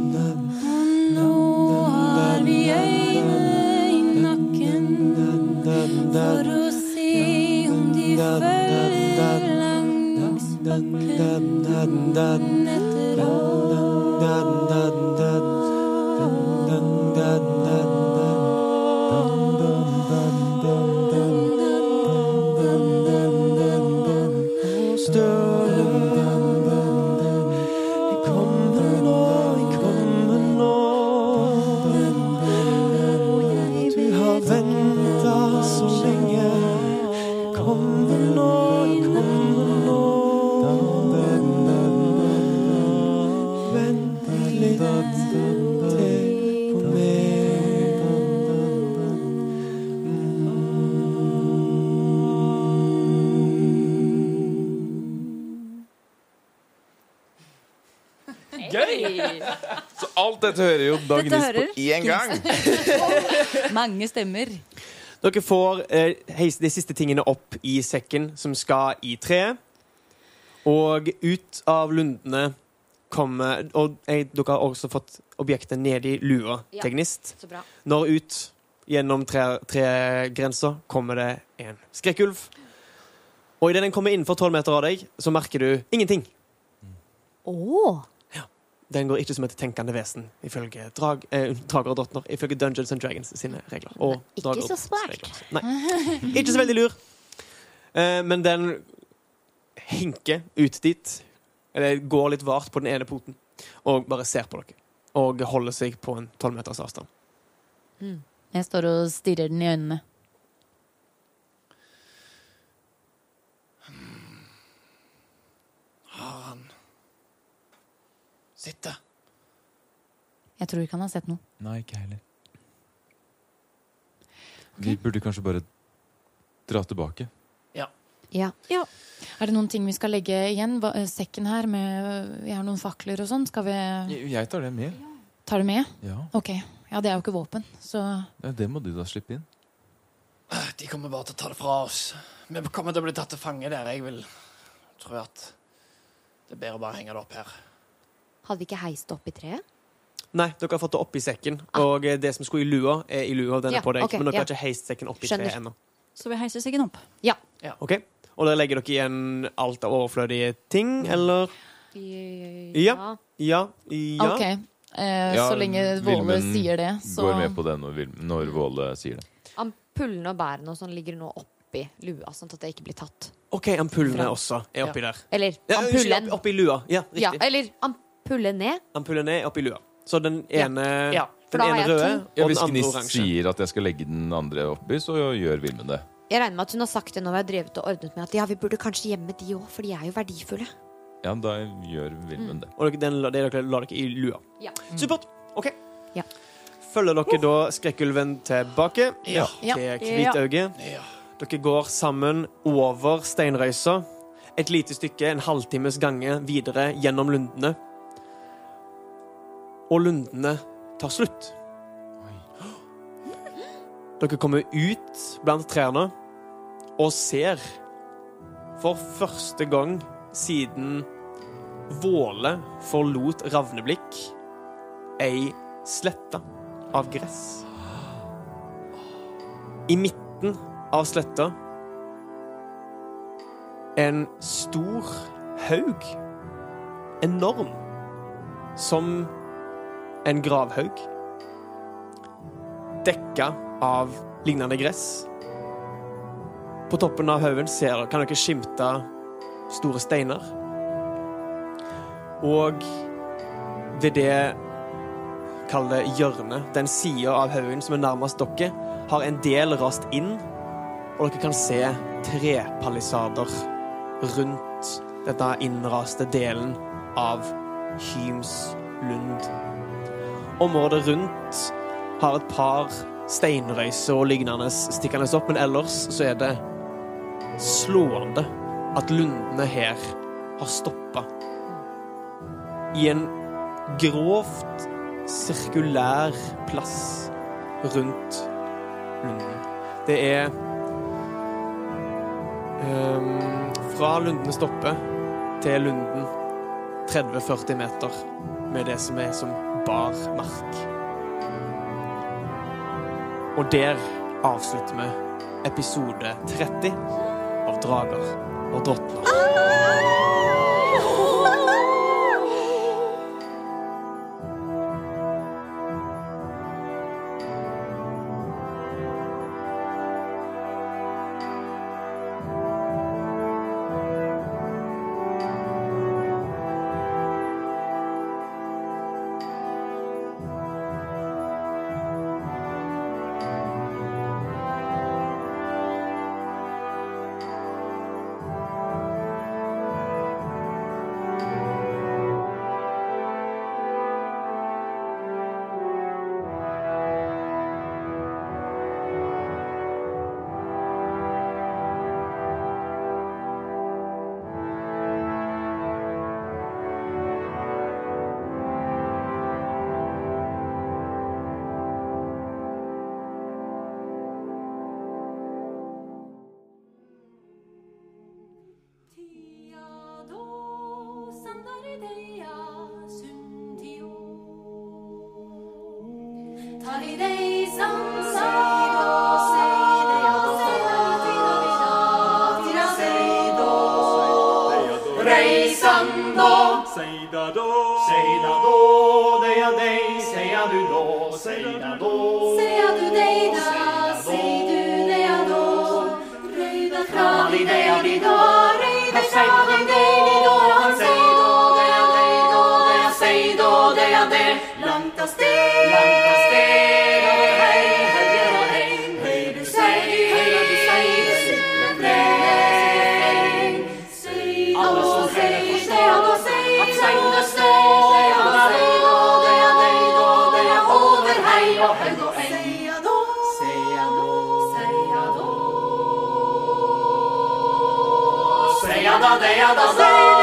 Mange stemmer. Dere får eh, heise de siste tingene opp i sekken som skal i treet. Og ut av lundene kommer Og jeg, dere har også fått objektet ned i lua Ja. til Gnist. Når ut gjennom tre- tregrensa kommer det en skrekkulv. Og idet den kommer innenfor tolv meter av deg, så merker du ingenting. Åh, Den går ikke som et tenkende vesen, ifølge drag, eh, drager og drottner. Ifølge Dungeons and Dragons sine regler. Og Ikke så smart. Nei. Ikke så veldig lur. Eh, men den hinker ut dit. Eller går litt vart på den ene poten. Og bare ser på dere. Og holder seg på en tolv meters avstand. Jeg står og stirrer den i øynene. Sitte. Jeg tror ikke han har sett noe. Nei, ikke jeg heller. Vi burde kanskje bare dra tilbake. ja. Er det noen ting vi skal legge igjen? Hva- eh, Sekken her med Vi har noen fakler og sånn. Skal vi Jeg jeg tar det med. ta det med? Ja. Ok. Ja, det er jo ikke våpen, så ja, Det må du da slippe inn. De kommer bare til å ta det fra oss. Vi kommer til å bli tatt til fange der. Jeg vil tro at det er bedre å bare henge det opp her. Hadde vi ikke heist det opp i treet? Nei, dere har fått det opp i sekken. Og eh, det som skulle i lua, er i lua. Den Ja, er på deg. Okay, men dere ja. har ikke heist sekken opp i Skjønner. treet ennå. Så vi heiser sekken opp. Ja Ok? Og der legger dere igjen alt av overflødige ting, eller? Ja. Ja. Ja. OK. Eh, Ja, så lenge Våle sier det, så Går med på det når, når Våle sier det. Ampullene og bærene og sånn ligger nå oppi lua, sånn at det ikke blir tatt. OK, ampullene også er oppi der. Eller Ja, unnskyld, ampullen. opp- oppi lua. Ja, Ja, riktig. eller ampullen ned. Han puller ned oppi lua. Så den ene, Ja. Den ene røde ja, og den hvis andre Gnist oransje. sier at jeg skal legge den andre oppi, så gjør Vilmen det. Jeg regner med at hun har sagt det når vi har drevet og ordnet med at ja, vi burde kanskje gjemme de òg, for de er jo verdifulle. Ja, da gjør Vilmen det. Og den, det dere la dere i lua. Ja. Supert. OK. Ja. Følger dere da skrekkulven tilbake Ja. Ja. til Kvitauget? Ja. Dere går sammen over steinrøysa. Et lite stykke, en halvtimes gange videre gjennom lundene. Og lundene tar slutt. Dere kommer ut blant trærne og ser for første gang siden Våle forlot Ravneblikk ei slette av gress. I midten av sletta en stor haug. Enorm. Som en gravhaug. Dekka av lignende gress. På toppen av haugen kan dere skimte store steiner. Og ved det Kall hjørnet, den sida av haugen som er nærmest dere, har en del rast inn, og dere kan se trepalisader rundt denne innraste delen av Hyms lund. Området rundt har et par steinrøyser og lignende stikkende opp, men ellers så er det slående at lundene her har stoppa. I en grovt sirkulær plass rundt lunden. Det er um, Fra lundene stopper til lunden 30-40 meter med det som er som bar mark. Og der avslutter vi episode 30 av Drager og drottner. 还要倒数